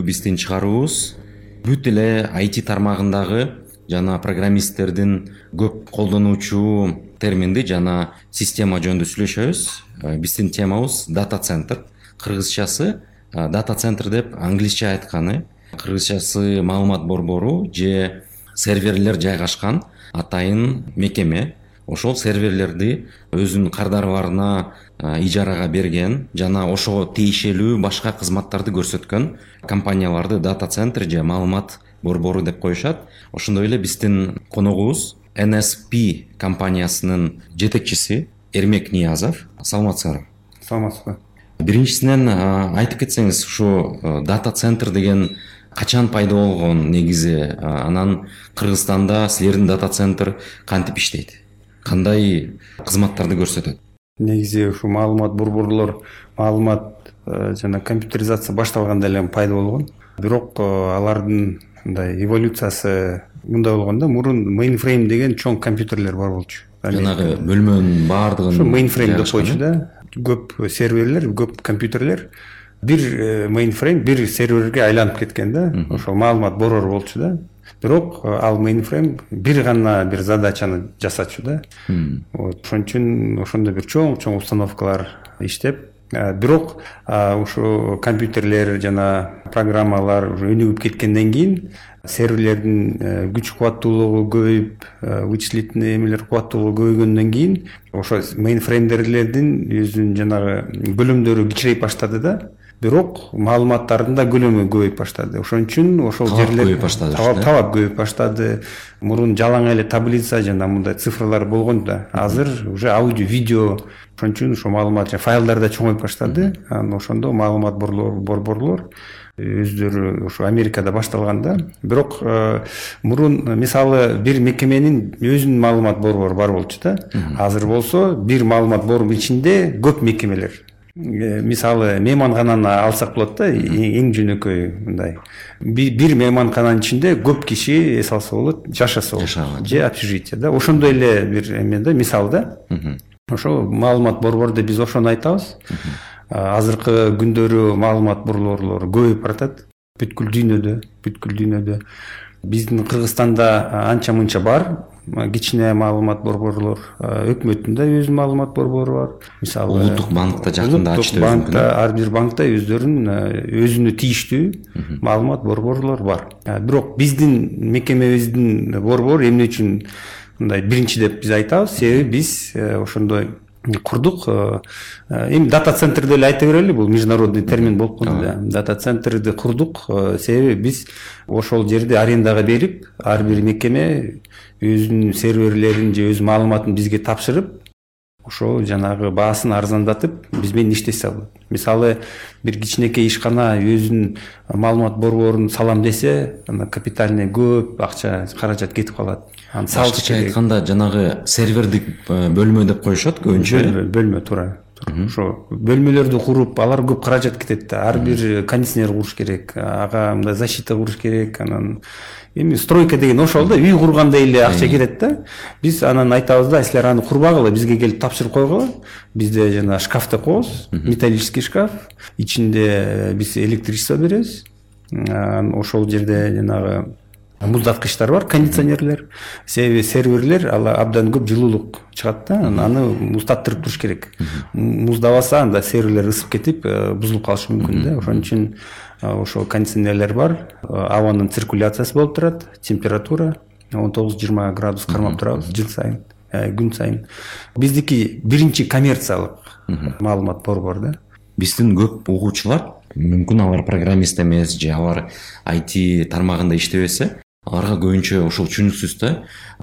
бүгүнкү биздин чыгаруубуз бүт эле айти тармагындагы жана программисттердин көп колдонуучу терминди жана система жөнүндө сүйлөшөбүз. Э, биздин темабыз дата центр. Кыргызчасы э, дата центр деп англисче айтканы. Кыргызчасы маалымат борбору же серверлер жайгашкан атайын мекеме ошол серверлерди өзүнүн кардарларына ижарага берген жана ошого тиешелүү башка кызматтарды көрсөткөн компанияларды дата центр же маалымат борбору деп коюшат. Ошондой эле биздин коногубуз нсп компаниясынын жетекчиси эрмек ниязов. Саламатсыңарбы саламатсызбы биринчисинен айтып кетсеңиз ушу дата центр деген качан пайда болгон негизи анан кыргызстанда силердин дата центр кантип иштейт кандай кызматтарды көрсөтөт негизи ушу маалымат борборлор маалымат э, жана компьютеризация башталганда эле пайда болгон. Бирок э, алардын мындай эволюциясы мындай болгон да мурун мейнфрейм деген чоң компьютерлер бар болчу. Жанагы бөлмөнүн баардыгын ушу мейнфрейм деп коючу да. Көп серверлер көп компьютерлер бир э, мейнфрейм бир серверге айланып кеткен да. Ошол маалымат борбор болчу да. Бирок э, ал мейнфрейм бир гана бир задачаны жасачу да. Вот ошон үчүн ошондой бир чоң чоң установкалар иштеп э, бирок ушу компьютерлер жана программалар уже өнүгүп кеткенден кийин серверлердин күч кубаттуулугу көбөйүп вычислительный эмелер кубаттуулугу көбөйгөндөн кийин ошо мейнфреймдерлердин өзүнүн жанагы көлөмдөрү кичирейип баштады да бирок маалыматтардын да көлөмү көбөйүп баштады. Ошон үчүн ошол жерлер көбөйүп баштады талап көбөйүп баштады. Мурун жалаң эле таблица жана мындай цифрлар болгон да. Азыр уже аудио видео. Ошон үчүн ошо маалымат файлдар да чоңоюп баштады. Анан ошондо маалымат борборлор өздөрү ушу америкада башталган да. Бирок э, мурун мисалы бир мекеменин өзүнүн маалымат борбору бар болчу да. Азыр болсо бир маалымат борбордун ичинде көп мекемелер. Э, мисалы мейманкананы алсак болот да эң жөнөкөй мындай. Бир мейманкананын ичинде көп киши эс алса болот жашаса болот. Же общежитие да. Ошондой эле бир эме да мисал да. Ошо маалымат борбору деп биз ошону айтабыз. Азыркы күндөрү маалымат борборлору көбөйүп баратат. Бүткүл дүйнөдө бүткүл дүйнөдө. Биздин кыргызстанда анча мынча бар кичине маалымат борборлор өкмөттүн да өзүнүн маалымат борбору бар. Мисалы улуттук банкта жакында ачты банкта ар бир банкта өздөрүнүн өзүнө тийиштүү маалымат борборлор бар. Бирок биздин мекемебиздин борбору эмне үчүн мындай биринчи деп биз айтабыз себеби биз э, ошондой курдук. Э, эми дата центрди эле айта берели бул международный термин болуп калды да. Дата центрди курдук. Э, себеби биз ошол жерди арендага берип ар бир мекеме өзүнүн серверлерин же өз маалыматын бизге тапшырып ошол жанагы баасын арзандатып биз менен иштесе алат мисалы бир кичинекей ишкана өзүнүн маалымат борборун салам десе анда капитальный көп акча каражат кетип калат башкача айтканда жанагы сервердик э, бөлмө деп коюшат көбүнчө э бөлмө туура. Ошо бөлмөлөрдү куруп алар көп каражат кетет да. Ар бир кондиционер куруш керек ага мындай защита куруш керек анан эми стройка деген ошол да. Үй кургандай эле акча кетет да. Биз анан айтабыз да силер аны курбагыла бизге келип тапшырып койгула. Бизде жана шкаф деп коебуз металлический шкаф. Ичинде биз электричество беребиз. Анан ошол жерде жанагы муздаткычтар бар кондиционерлер себеби серверлер. Ал абдан көп жылуулук чыгат да аны муздаттырып туруш керек. Муздабаса анда серверлер ысып кетип э, бузулуп калышы мүмкүн да. Ошон үчүн ошол кондиционерлер бар. Абанын циркуляциясы болуп турат температура он тогуз жыйырма градус кармап турабыз жыл сайын э, күн сайын. Биздики биринчи коммерциялык маалымат борбор да. Биздин көп угуучулар мүмкүн алар программист эмес же алар айти тармагында иштебесе аларга көбүнчө ушул түшүнүксүз да.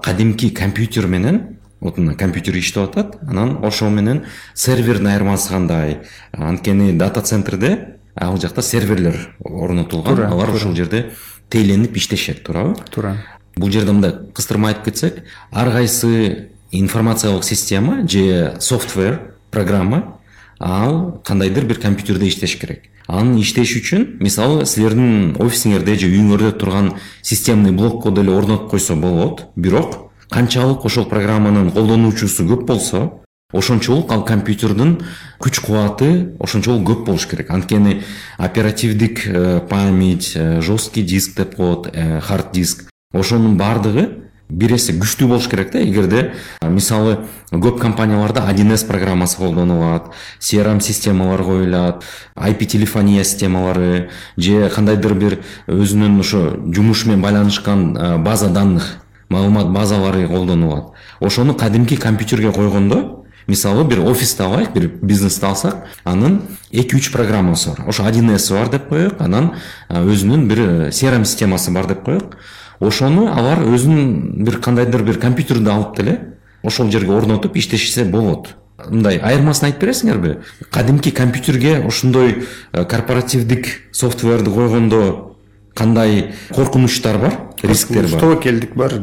Кадимки компьютер менен вот мына компьютер иштеп атат анан ошол менен сервердин айырмасы кандай анткени дата центрде ал жакта серверлер орнотулган. Туура алар ошол жерде тейленип иштешет туурабы туура бул жерде мындай кыстырма айтып кетсек ар кайсы информациялык система же софтвер программа ал кандайдыр бир компьютерде иштеш керек анын иштеши үчүн мисалы силердин офисиңерде же үйүңөрдө турган системный блок коду эле орнотуп койсо болот. Бирок канчалык ошол программанын колдонуучусу көп болсо ошончолук ал компьютердин күч кубаты ошончолук көп болуш керек. Анткени оперативдик э, память э, жесткий диск деп коет хард диск. Ошонун баардыгы бир эсе күчтүү болуш керек да эгерде мисалы көп компанияларда один с программасы колдонулат crm системалар коюлат ip телефония системалары же кандайдыр бир өзүнүн ошо жумушу менен байланышкан база данных маалымат базалары колдонулат ошону кадимки компьютерге койгондо мисалы бир офисти алайык бир бизнести алсак анын эки үч программасы бар. Ошо один с бар деп коелук анан өзүнүн бир crm системасы бар деп коелук ошону алар өзүнүн бир кандайдыр бир компьютерди алып деле ошол жерге орнотуп иштешсе болот. Мындай айырмасын айтып бересиңерби? Кадимки компьютерге ошондой корпоративдик софтверди койгондо кандай коркунучтар бар рисктер бар? Тобокелдик бар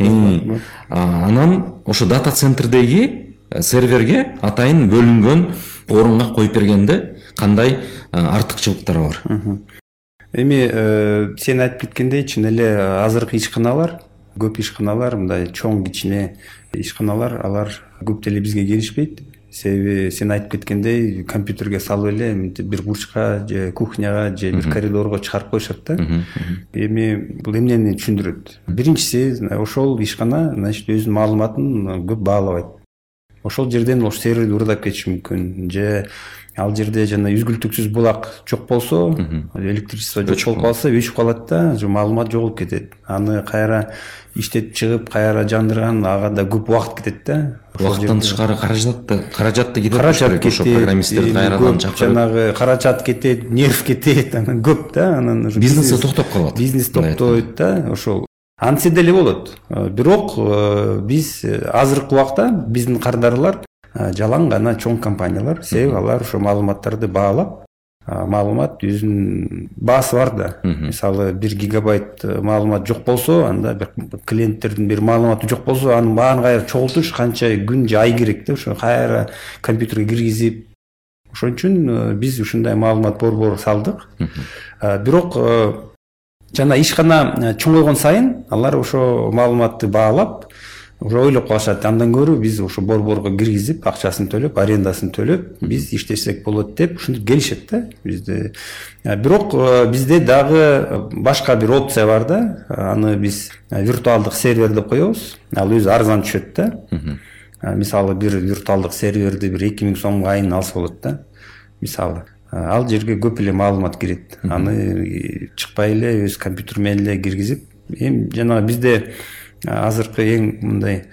анан ошо дата центрдеги серверге атайын бөлүнгөн орунга коюп бергенде кандай артыкчылыктары бар эми э, сен айтып кеткендей чын эле азыркы ишканалар көп ишканалар мындай чоң кичине ишканалар алар көп деле бизге келишпейт. Себеби сен айтып кеткендей компьютерге салып эле мынтип бир бурчка же кухняга же бир коридорго чыгарып коюшат да. Эми бул эмнени түшүндүрөт? Биринчиси ошол ишкана значит өзүнүн маалыматын көп баалабайт. Ошол жерден ошол серверди уурдап кетиши мүмкүн же ал жерде жана үзгүлтүксүз булак жок болсо электричество жок болуп калса өчүп калат да маалымат жоголуп кетет. Аны кайра иштетип чыгып кайра жандырган ага да көп убакыт кетет да. Убакыттан тышкары каражат да каражат да кетет каражат кетет программисттерди кайрадан чакырып. жанагы каражат кетет нерв кетет анан көп да анан бизнес токтоп калат. бизнес токтойт да ошол. Антсе деле болот. Бирок э, биз э, азыркы убакта биздин кардарлар жалаң гана чоң компаниялар себеби алар ошо маалыматтарды баалап маалымат өзүнүн баасы бар да. Мисалы бир гигабайт э, маалымат жок болсо анда бир клиенттердин бир маалыматы жок болсо анын баарын кайра чогултуш канча күн же ай керек да ошо кайра компьютерге киргизип. Ошон үчүн э, биз ушундай маалымат борбор салдык. Бирок э, жана ишкана чоңойгон сайын алар ошо маалыматты баалап уже ойлоп калышат андан көрө биз ошо борборго киргизип акчасын төлөп арендасын төлөп биз иштесек болот деп ушинтип келишет да бизде бирок бизде дагы башка бир опция бар да. Аны биз виртуалдык сервер деп коебуз ал өзү арзан түшөт да. Мисалы бир виртуалдык серверди бир эки миң сомго айына алса болот да. Мисалы ал жерге көп эле маалымат кирет аны чыкпай эле өз компьютер менен эле киргизип эми жанагы бизде азыркы эң мындай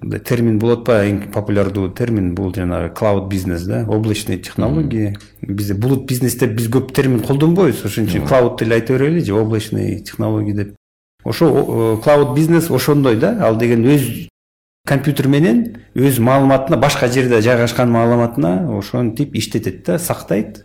мындай термин болот атпайбы эң популярдуу термин бул жанагы клауд бизнес да? Облачный технологии. Бизде булут бизнес деп биз көп термин колдонбойбуз. Ошон үчүн клауд эле айта берели же облачный технологии деп. Ошо клауд бизнес ошондой да? Ал деген өз компьютер менен өз маалыматына башка жерде жайгашкан маалыматына ошентип иштетет да сактайт.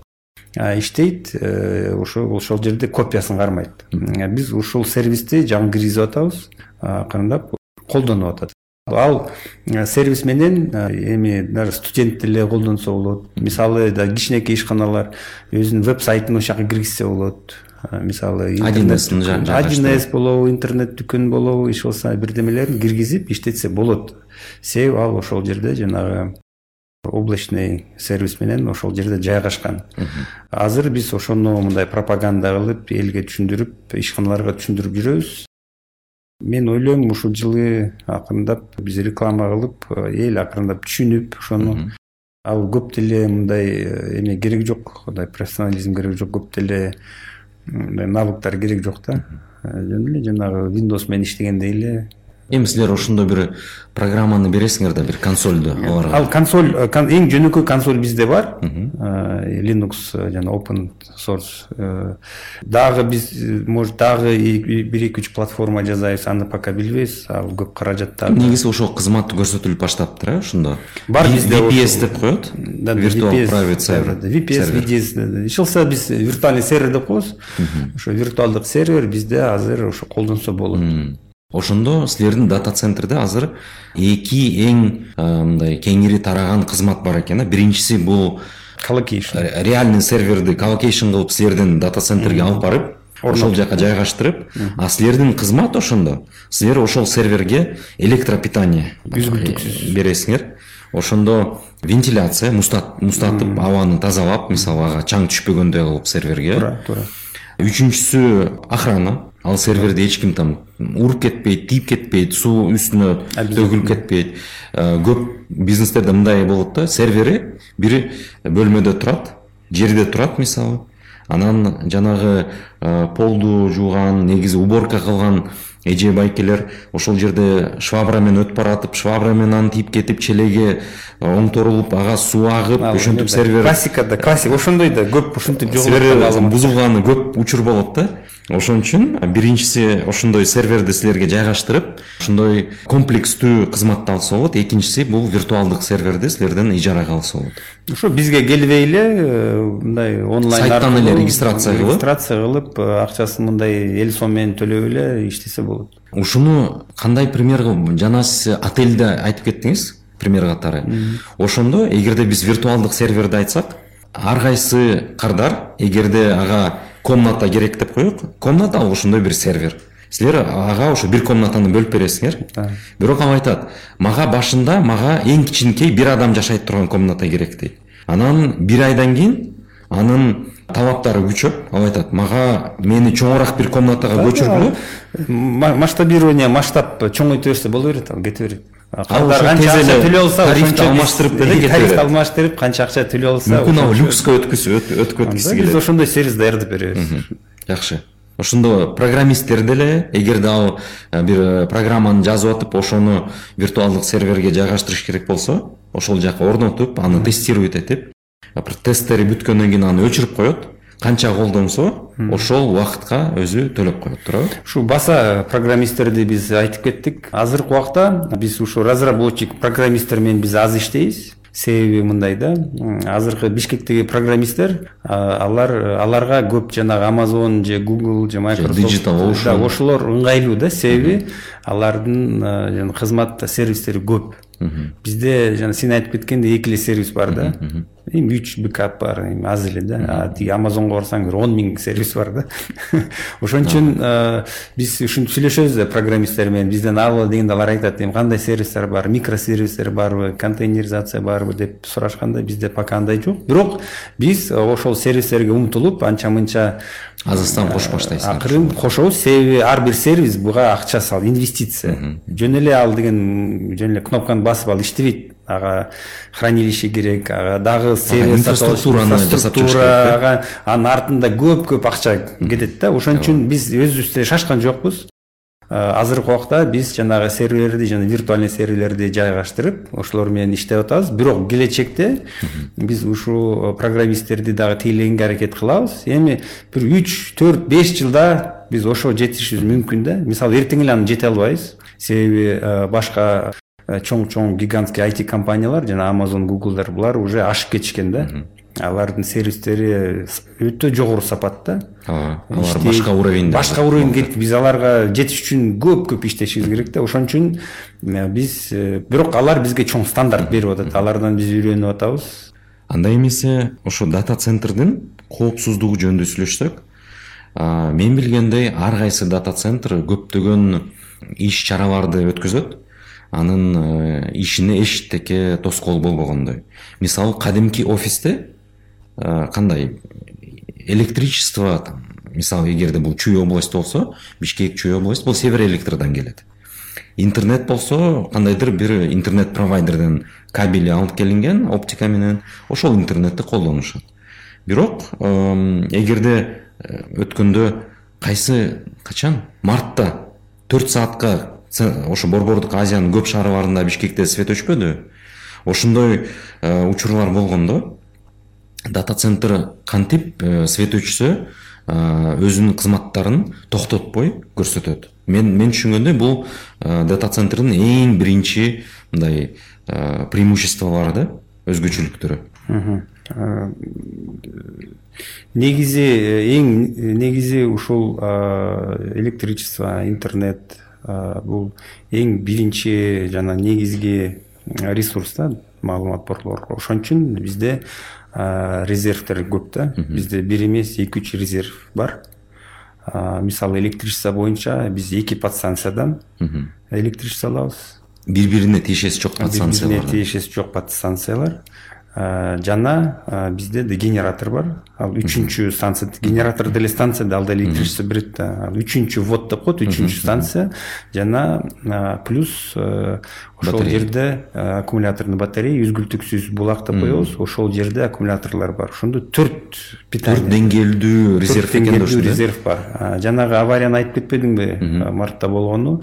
Иштейт э, ошо ошол жерде копиясын кармайт. Биз ушул сервисти жаңы киргизип атабыз. Акырындап колдонуп атат. Ал э, сервис менен э, эми даже студент деле колдонсо болот. Мисалы кичинекей ишканалар өзүнүн веб сайтын ошол жака киргизсе болот. Мисалы один один с болобу интернет дүкөн болобу иш болсо бирдемелерин киргизип иштетсе болот. Себеби ал ошол жерде жанагы облачный сервис менен ошол жерде жайгашкан. Азыр биз ошону мындай пропаганда кылып элге түшүндүрүп ишканаларга түшүндүрүп жүрөбүз. Мен ойлойм ушул жылы акырындап биз реклама кылып эл акырындап түшүнүп ошону. Ал көп деле мындай э, эме кереги жок мындай профессионализм кереги жок көп деле мындай навыктар керек жок да. Жөн эле жанагы windows менен иштегендей эле эми силер ошондой бир программаны бересиңер да бир консольду аларга ал консоль э, эң жөнөкөй консоль бизде бар. Э, linux э, жана open source дагы биз может дагы бир эки үч платформа жасайбыз аны пока билбейбиз ал көп каражат негизи ошол кызмат көрсөтүлүп баштаптыр э ошондо? Бар бизде vps деп коет? Virtual private server vps vds иш болсо биз виртуальный сервер деп коебуз. Ошо виртуалдык сервер бизде азыр ошо колдонсо болот. Ошондо силердин дата центрде азыр эки эң мындай кеңири тараган кызмат бар экен да. Биринчиси бул колокейшн реальный серверди колокейшн кылып силердин дата центрге алып барып ошол жака жайгаштырып а силердин кызмат ошондо. Силер ошол серверге электропитание үзгүлтүксүз. бересиңер. Ошондо вентиляция муздатып абаны тазалап мисалы ага чаң түшпөгөндөй кылып серверге. Туура туура үчүнчүсү охрана ал серверди эч ким там уруп кетпейт тийип кетпейт суу үстүнө төгүлүп кетпейт. Э, көп бизнестерде мындай болот да. Сервери бир бөлмөдө турат жерде турат мисалы. Анан жанагы э, полду жууган негизи уборка кылган эже байкелер ошол жерде швабра менен өтүп баратып швабра менен аны тийип кетип челеге э, оңторулуп ага суу агып ошентип сервер классикада классика ошондой да көп ушинтип сервер бузулганы көп учур болот да. Ошон үчүн биринчиси ошондой серверди силерге жайгаштырып ошондой комплекстүү кызматты алса болот. Экинчиси бул виртуалдык серверди силерден ижарага алса болот. Ошо бизге келбей эле э, мындай онлайн сайттан эле регистрация кылып. регистрация кылып акчасын мындай эл сом менен төлөп эле иштесе болот. Ушуну кандай пример жана сиз отельде айтып кеттиңиз пример катары. Ошондо эгерде биз виртуалдык серверди айтсак ар кайсы кардар эгерде ага комната керек деп коелук комната ал ошондой бир сервер. Силер ага ошо бир комнатаны бөлүп бересиңер. Бирок ал айтат мага башында мага эң кичинекей бир адам жашайт турган комната керек дейт. Анан бир айдан кийин анын талаптары күчөп ал айтат мага мени чоңураак бир комнатага көчүргүлө масштабирование масштаб чоңойто берсе боло берет ал кете берет ал канча акча төлөй алса тарифти алмаштырып деле кете берет тарифти алмаштырып канча акча төлөй алса мүмкүн ал люкска өткөзгүсү келет биз ошондой сервис даярдап беребиз жакшы ошондо программисттер деле эгерде ал бир программаны жазып атып ошону виртуалдык серверге жайгаштырыш керек болсо ошол жака орнотуп аны тестировать этип тесттери бүткөндөн кийин аны өчүрүп коет. Канча колдонсо ошол убакытка өзү төлөп коет туурабы? Ушул баса программисттерди биз айтып кеттик. Азыркы убакта биз ушу разработчик программисттер менен биз аз иштейбиз. Себеби мындай да. Азыркы бишкектеги программисттер алар аларга көп жанагы amazon же google же microsoft digital ошолор ыңгайлуу да. Себеби алардын кызмат сервистери көп бизде жана сен айтып кеткендей эле сервис бар да. Эми үч бекап бар эми аз эле да тиги амазонго барсаң бир он миң сервис бар да. Ошон үчүн биз ушинтип сүйлөшөбүз да программисттер менен бизден алгыла дегенде алар айтат эми кандай сервистер бар микросервистер барбы контейнеризация барбы деп сурашканда бизде пока андай жок бирок биз ошол сервистерге умтулуп анча мынча азыртан кошуп баштайсыңар акырын кошобуз себеби ар бир сервис буга акча сал инвестиция. Жөн эле ал деген жөн эле кнопканы басып ал иштебейт ага хранилище керек чыгыш керек ага анын артында көп көп акча кетет да. Ошон үчүн биз өзүбүз деле шашкан жокпуз азыркы убакта биз жанагы серверлерди жана виртуальный серверлерди жайгаштырып ошолор менен иштеп атабыз. Бирок келечекте биз ушул программисттерди дагы тейлегенге аракет кылабыз. Эми бир үч төрт беш жылда биз ошого жетишибиз мүмкүн да. Мисалы эртең эле аны жете албайбыз. Себеби башка чоң чоң гигантский айти компаниялар жана amazon гуглдар булар уже ашып кетишкен да. Алардын сервистери өтө жогору сапатта ооба алар башка уровеньде башка уровеньге кетти биз аларга жетиш үчүн көп көп иштешибиз керек да. Ошон үчүн биз бирок алар бизге чоң стандарт берип атат. Алардан биз үйрөнүп атабыз. Андай эмесе ошо дата центрдин коопсуздугу жөнүндө сүйлөшсөк мен билгендей ар кайсы дата центр көптөгөн иш чараларды өткөзөт анын ишине эчтеке тоскоол болбогондой. Мисалы кадимки офисте кандай электричество там мисалы эгерде бул чүй область болсо бишкек чүй область бул север электродан келет. Интернет болсо кандайдыр бир интернет провайдерден кабели алып келинген оптика менен ошол интернетти колдонушат. Бирок эгерде э, өткөндө кайсы качан? Мартта төрт саатка ошо борбордук азиянын көп шаарларында бишкекте свет өчпөдү. Ошондой э, учурлар болгондо дата центр кантип э, свет өчсө э, өзүнүн кызматтарын токтотпой көрсөтөт. Мен мен түшүнгөндөй бул дата центрдин эң биринчи мындай преимуществолору да өзгөчөлүктөрү. Негизи эң негизи ушул электричество интернет бул эң биринчи жана негизги ресурс да маалымат борборго ошон үчүн бизде резервдер көп да. Бизде бир эмес эки үч резерв бар. Мисалы электричество боюнча биз эки подстанциядан электричество алабыз. Бири бирине тиешеси жок подстанциялар. бири бирине тиешеси жок подстанциялар. Жана бизде да генератор бар. Ал үчүнчү станция генератор деле станция да ал деле электричество берет да. Ал үчүнчү ввод деп коет үчүнчү станция. Жана плюс ошол жерде аккумуляторный батарея үзгүлтүксүз булак деп коебуз. Ошол жерде аккумуляторлор бар. Ошондо төрт питание. Төрт деңгээлдүү резерв экен да резерв бар. Жанагы аварияны айтып кетпедиңби? Мартта болгону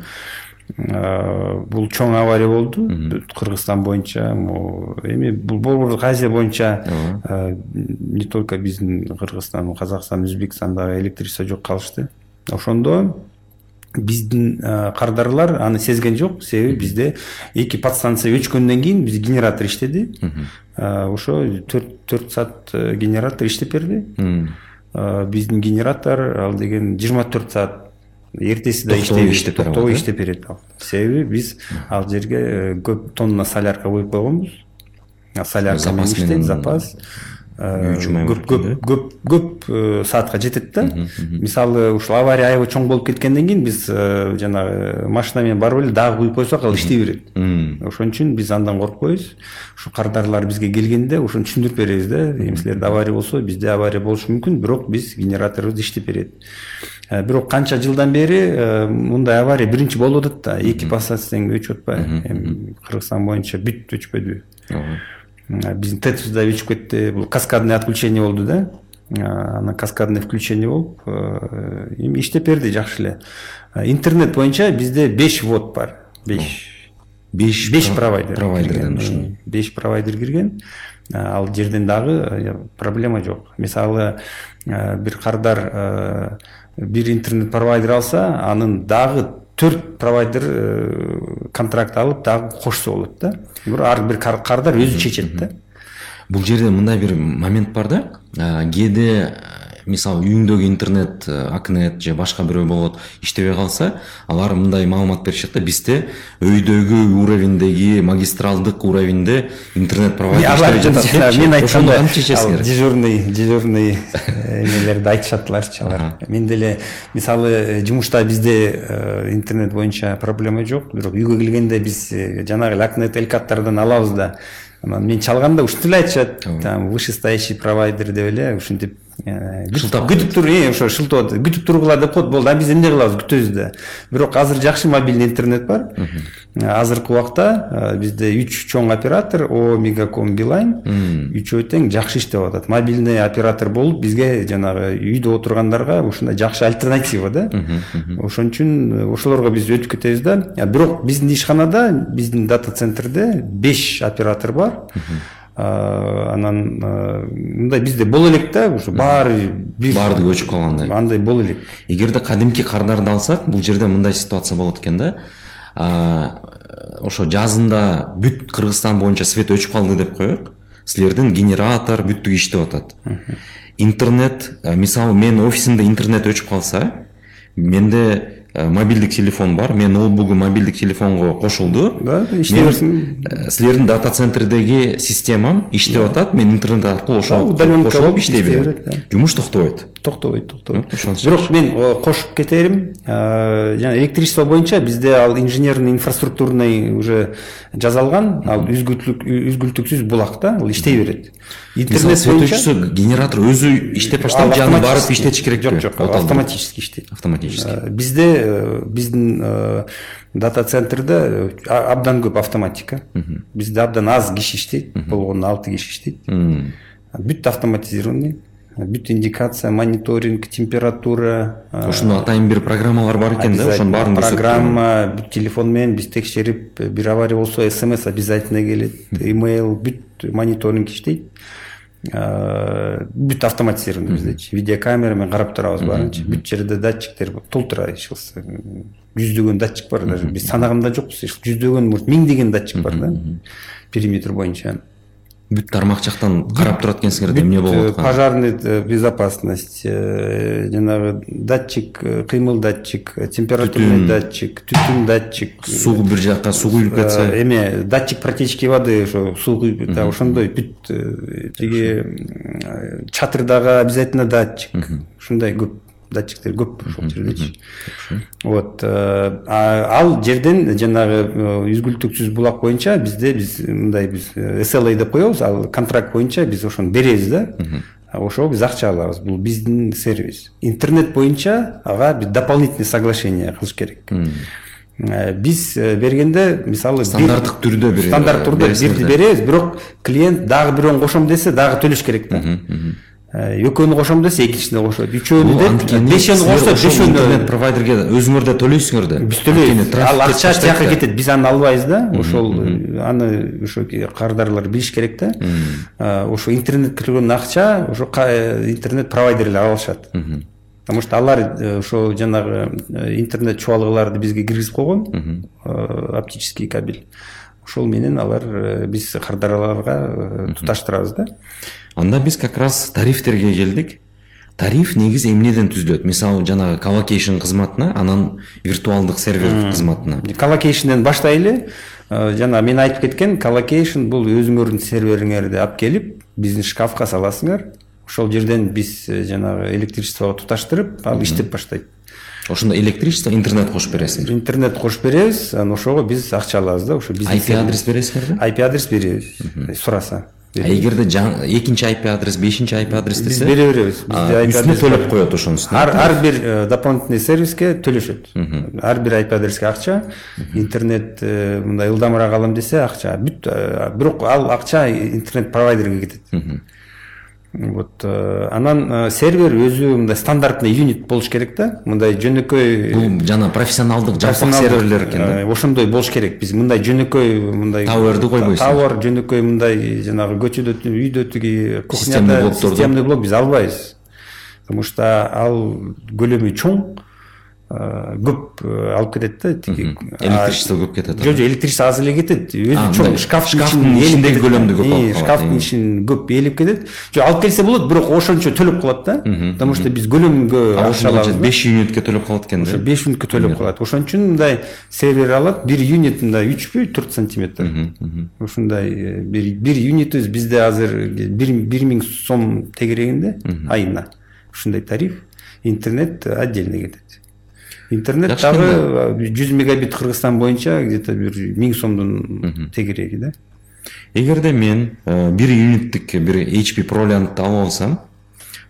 бул чоң авария болду. Кыргызстан боюнча могу эми бул борбордук азия боюнча не только биздин кыргызстан казакстан өзбекстан дагы электричество жок калышты. Ошондо биздин кардарлар аны сезген жок. Себеби бизде эки подстанция өчкөндөн кийин бизде генератор иштеди. Ошо төрт төрт саат генератор иштеп берди. Биздин генератор ал деген жыйырма төрт саат эртеси да иштеп токтобой иштеп берет ал. Себеби биз ал жерге э, көп тонна солярка куюп койгонбуз. Солярка менен иштейт запас э, көп көп көп көп э, саатка жетет да? Мисалы ушул авария аябай чоң болуп кеткенден кийин биз жанагы машина менен барып эле дагы куюп койсок ал иштей берет. Ошон үчүн биз андан коркпойбуз ушу кардарлар бизге келгенде ошону түшүндүрүп беребиз да? Эми силерде авария болсо бизде авария болушу мүмкүн бирок биз генераторубуз иштеп берет бирок канча жылдан бери э, мындай авария биринчи болуп атат да. Эки тең өчүп атпайбы эми кыргызстан боюнча бүт өчпөдү э, биздин тэц да өчүп кетти. Бул каскадный отключение болду да. Анан каскадный включение болуп эми иштеп берди жакшы эле. Интернет боюнча бизде беш ввод бар. Беш беш беш провайдер провайдерден беш провайдер кирген. Ал жерден дагы проблема жок. Мисалы бир кардар бир интернет провайдер алса анын дагы төрт провайдер контракт алып дагы кошсо болот да бирок ар бир кардар өзү чечет да бул жерде мындай бир момент бар да кээде мисалы үйүңдөгү интернет э, акнет же башка бирөө болот иштебей калса алар мындай маалымат беришет да бизде өйдөгү уровеньдеги магистралдык уровеньде интернет провайдер мен айтканда кантип чечесиңер дежурный дежурный э, эмелерди айтышаттыларчы алар. Мен деле мисалы э, жумушта бизде интернет боюнча проблема жок. Бирок үйгө келгенде биз жанагы эле акнет элкаттардан алабыз да. Анан мен чалганда ушинтип эле айтышат там вышестоящий провайдер деп эле ушинтип шылтап күтүп тур ошо шылтап атат күтүп тургула деп коет болду. А биз эмне кылабыз? Күтөбүз да. Бирок азыр жакшы мобильный интернет бар. Азыркы убакта бизде үч чоң оператор о мегаком билайн. Үчөө тең жакшы иштеп атат. Мобильный оператор болуп бизге жанагы үйдө отургандарга ушундай жакшы альтернатива да. Ошон үчүн ошолорго биз өтүп кетебиз да. Бирок биздин ишканада биздин дата центрде беш оператор бар анан мындай бизде боло элек да ушу баары бир. Баардыгы өчүп калгандай. Андай боло элек. Эгерде кадимки кардарды алсак бул жерде мындай ситуация болот экен да. Ошо жазында бүт кыргызстан боюнча свет өчүп калды деп коелук силердин генератор бүттүгү иштеп атат. Интернет мисалы менин офисимде интернет өчүп калса менде Э, мобилдик телефон бар. Менин ноутбугум мобилдик телефонго кошулду да э, силердин дата центрдеги системам иштеп атат мен интернет аркылуу ошо кошулуп иштей берет жумуш токтобойт токтобойт токтобойт бирок мен кошуп кетерим э, жана электричество боюнча бизде ал инженерный инфраструктурный уже жасалган ал үзгүлтүксүз булак да ал иштей берет интернет боюнча генератор өзү иштеп баштайбы же аны барып иштетиш керек жок жок автоматически иштейт автоматически бизде Э, биздин э, дата центрде э, абдан көп автоматика. Бизде абдан аз киши иштейт. Болгону алты киши иштейт. Бүт автоматизированный. Бүт индикация мониторинг температура ошондо атайын бир программалар бар экен да ошонун баарын программа бүт телефон менен биз текшерип бир авария болсо смс обязательно келет имейл бүт мониторинг іштейді ыыы бүт автоматизированный бізде видеокамерамен қарап тұрамыз барынша. Бүт жерде датчиктер толтыра кылса жүздеген датчик бар даже біз санағанда жоқпыз жүздеген может миңдеген датчик бар да. Периметр бойынша бүт тармақ жақтан қарап тұрады екенсіңдер де не болып жатқанын э, пожарный э, безопасность э, жаңағы датчик қимыл датчик температурный датчик түтін датчик су бір жаққа су құйылып кетсе? эме датчик протечки воды ошо суу куюп ошондой бүт тиги чатырдағы обязательно датчик. Ушундай көп. Датчиктер көп ошол жердечи. вот ал жерден жанагы үзгүлтүксүз булак боюнча бизде биз мындай биз sla деп коебуз ал контракт боюнча биз ошону беребиз да. Ошого биз акча алабыз. Бул биздин сервис. Интернет боюнча ага биз дополнительный соглашение кылыш керек. Биз бергенде мисалы стандарттык түрдө бир стандарттык түрдө бирди беребиз. Бирок клиент дагы бирөөнү кошом десе дагы төлөш керек да экөөнү кошом десе экинчисине кошот үчөөнү деп бешөөнү кошсо бешөөнү интернет провайдерге өзүңөр да төлөйсүңөр да биз төлөйбүз. Ал акча тияка кетет биз аны албайбыз да. Ошол аны ошо кардарлар билиш керек да. Ошо интернетке кирген акча ошо интернет провайдерлер алышат. Потому что алар э, ошо жанагы э, интернет чубалгыларды бизге киргизип койгон э, оптический кабель. Ошол менен алар биз кардарларга туташтырабыз да. Анда биз как раз тарифтерге келдик тариф негизи эмнеден түзүлөт мисалы жанагы колокейшн кызматына анан виртуалдык сервер кызматына колокейшнден баштайлы. Жана мен айтып кеткен колокейшн бул өзүңөрдүн сервериңерди алып келип биздин шкафка саласыңар. Ошол жерден биз э, жанагы электричествого туташтырып ал иштеп баштайт. Ошондо электричество интернет кошуп бересиңер? Интернет кошуп беребиз анан ошого биз акча алабыз да ошо ip адрес бересиңерби ip адрес беребиз. Сураса. А эгерде экинчи ip адрес бешинчи ip адрес десе биз бере беребиз үстүнө төлөп коет ошонун үстүнө ар бир дополнительный сервиске төлөшөт ар бир ip адреске акча интернет мындай ылдамыраак алам десе акча бүт бирок ал акча интернет провайдерге кетет вот э, анан э, сервер өзү мындай стандартный юнит болуш керек да? Мындай жөнөкөй бул жана профессионалдык жапсак серверлер экен да? э, ошондой болуш керек. Биз мындай жөнөкөй мындай таверди койбойсуз. тавер жөнөкөй мындай жанагы көчөдө үйдө тиги кухняда системный блок биз албайбыз. Потому что ал көлөмү чоң көп алып кетет да тиги электричество көп кетет жок жок электричество аз эле кетет өзү чоң шкафтын ичиндеги көлөмдү көп шкафтын ичин көп ээлеп кетет жок алып келсе болот бирок ошончо төлөп калат да потому что биз көлөмгө акча алабыз беш юнитке төлөп калат экен да ошо беш юнитке төлөп калат ошон үчүн мындай сервер алат бир юнит мындай үчпү төрт сантиметр ушундай бир юнитибиз бизде азыр бир миң сом тегерегинде айына ушундай тариф интернет отдельно кетет интернет дагы жүз мегабит кыргызстан боюнча где то бир миң сомдун тегереги да. Эгерде мен э, бир юниттик бир hp пролянтты алып алсам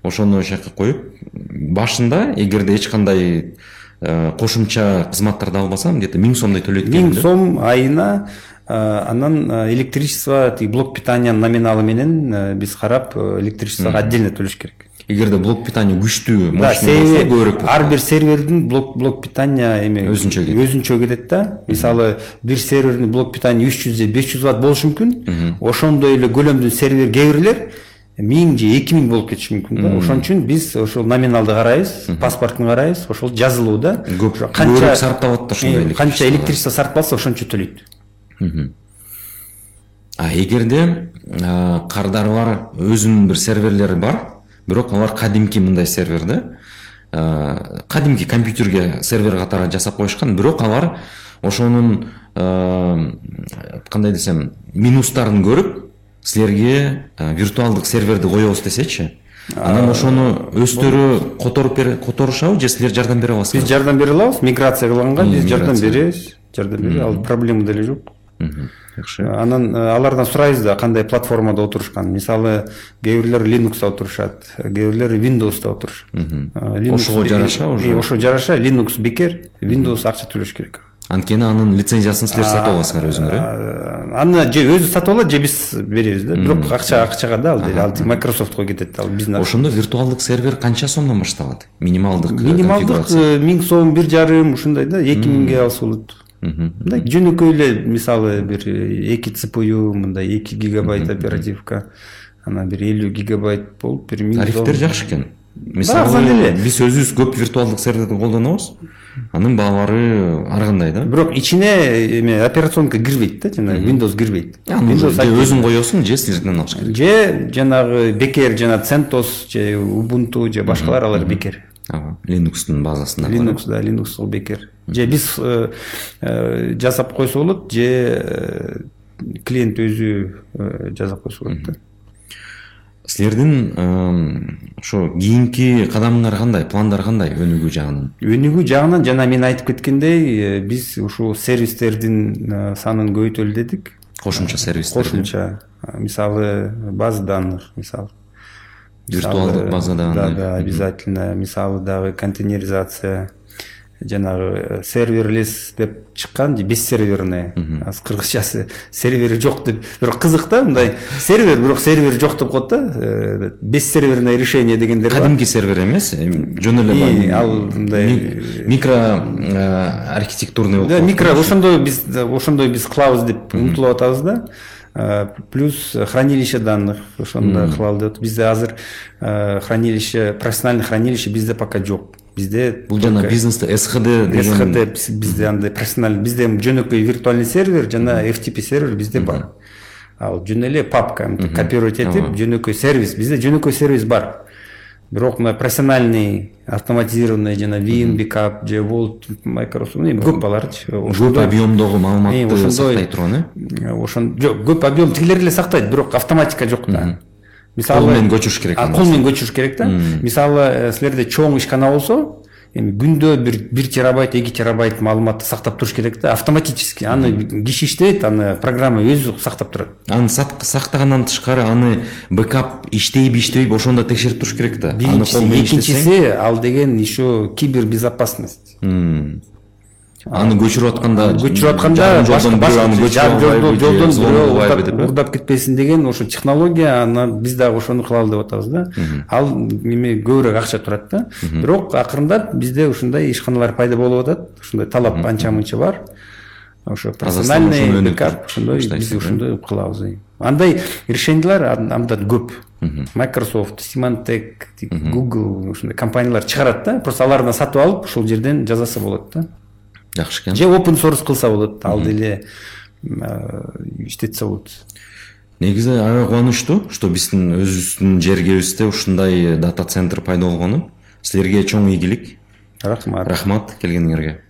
ошону ошол жака коюп башында эгерде эч кандай э, кошумча кызматтарды албасам где то миң сомдой төлөйт экенмин миң сом айына э, анан электричество тиги блок питаниянын номиналы менен биз карап электричествого отдельно төлөш керек эгерде блок питание күчтүү мощный болсо көбүрөөк ар бир сервердин блок блок питания эме өзүнчө кетет өзүнчө кетет да. Мисалы бир сервердин блок питание үч жүз же беш жүз ватт болушу мүмкүн ошондой эле көлөмдүү сервер кээ бирлер миң же эки миң болуп кетиши мүмкүн да. Ошон үчүн биз ошол номиналды карайбыз паспортун карайбыз ошол жазылуу да. Көп канча сарптап атат ошондой канча электричество сарпталса ошончо төлөйт. А эгерде кардарлар өзүнүн бир серверлери бар бирок алар кадимки мындай сервер да кадимки компьютерге сервер катары жасап коюшкан бирок алар ошонун кандай десем минустарын көрүп силерге виртуалдык серверди коебуз десечи анан ошону өздөрү которуп которушабы же силер жардам бере аласызбы биз жардам бере алабыз миграция кылганга биз жардам беребиз жардам беребиз ал проблема деле жок жакшы. Анан э, алардан сурайбыз да кандай платформада отурушканын мисалы кээ бирлер линукста отурушат кээ бирлер виндоуста отурушат э, ошого жараша уже. Ошого жараша линукс бекер виндоус акча төлөш керек. Анткени анын лицензиясын силер сатып аласыңар өзүңөр э? аны же өзү сатып алат же биз беребиз да. Бирок акча акчага да ал ал майкрософтко кетет ал биздин ошондо виртуалдык сервер канча сомдон башталат? Минималдык минималдык миң сом бир жарым ушундай да эки миңге алса болот мындай жөнөкөй эле мисалы бир эки цпу мындай эки гигабайт оперативка анан бир элүү гигабайт болуп бир миң тарифтер жакшы экен. Мисалы эле. биз өзүбүз көп виртуалдык серверди колдонобуз. Анын баалары ар кандай да. Бирок ичине эме операционка кирбейт да жанагы windows кирбейт. Же өзүң коесуң же силерден алыш керек. Же жанагы бекер жана центос же убунту же башкалар алар бекер линукстун базасында linux да linux ол бекер. Же биз э, э, жасап койсо болот же э, клиент өзү жасап койсо болот силердин ошо кийинки кадамыңар кандай пландар кандай өнүгүү жагынан? Өнүгүү жагынан жана мен айтып кеткендей биз ушул сервистердин санын көбөйтөлү дедик кошумча сервистер кошумча. Мисалы база данных мисалы виртуалдык база данных. да да обязательно. Мисалы дагы контейнеризация жанагы серверлес деп чыккан бессерверный азыр кыргызчасы сервери жок деп бирок кызык да мындай. Сервер бирок сервер жок деп коет да бессерверное решение дегендер бар. Кадимки сервер эмес жөн эле ал мындай микро архитектурный болуп да микро ошондой биз ошондой биз кылабыз деп умтулуп атабыз да. Плюс хранилище данных ошону кылалы деп атып бизде азыр хранилище профессиональный хранилище бизде пока жок. Бизде бул жана бизнесте схд деген схд бизде андай профессиональный бизде жөнөкөй виртуальный сервер жана ftp сервер бизде бар. Ал жөн эле папка копировать этип жөнөкөй сервис. Бизде жөнөкөй сервис бар бирок мына профессиональный автоматизированный жана vim backup же world microsoft эми көп аларчы көп объемдогу маалыматты сактай турган э ошон жок көп объем тигилер эле сактайт бирок автоматика жок да. Мисалы кол менен көчүрүш керек кол менен көчүрүш керек да мисалы э, силерде чоң ишкана болсо эми күндө бир бир терабайт эки терабайт маалыматты сактап туруш керек да автоматически. Аны киши иштебейт аны программа өзү сактап турат. Аны сактагандан тышкары аны бэкап иштейби иштебейби ошону да текшерип туруш керек да. Биринчиси экинчиси ал деген еще кибербезопасность. Аны көчүрүп атканда көчүрүп атканда жолдон бирөө уурдап кетпесин деген ошо технология анан биз дагы ошону кылалы деп атабыз да. Ал эме көбүрөөк акча турат да. Бирок акырындап бизде ушундай ишканалар пайда болуп атат. Ушундай талап анча мынча бар. Ошо профессиональный бекап ошондой биз ошондой кылабыз андай решениялар андан көп. Microsoft symantec google ушундай компаниялар чыгарат да. Просто алардан сатып алып ушул жерден жасаса болот да. Жакшы экен же open source кылса болот ал деле иштетсе болот негизи аябай кубанычтуу что биздин өзүбүздүн жергебизде ушундай дата центр пайда болгону силерге чоң ийгилик рахмат. Рахмат келгениңерге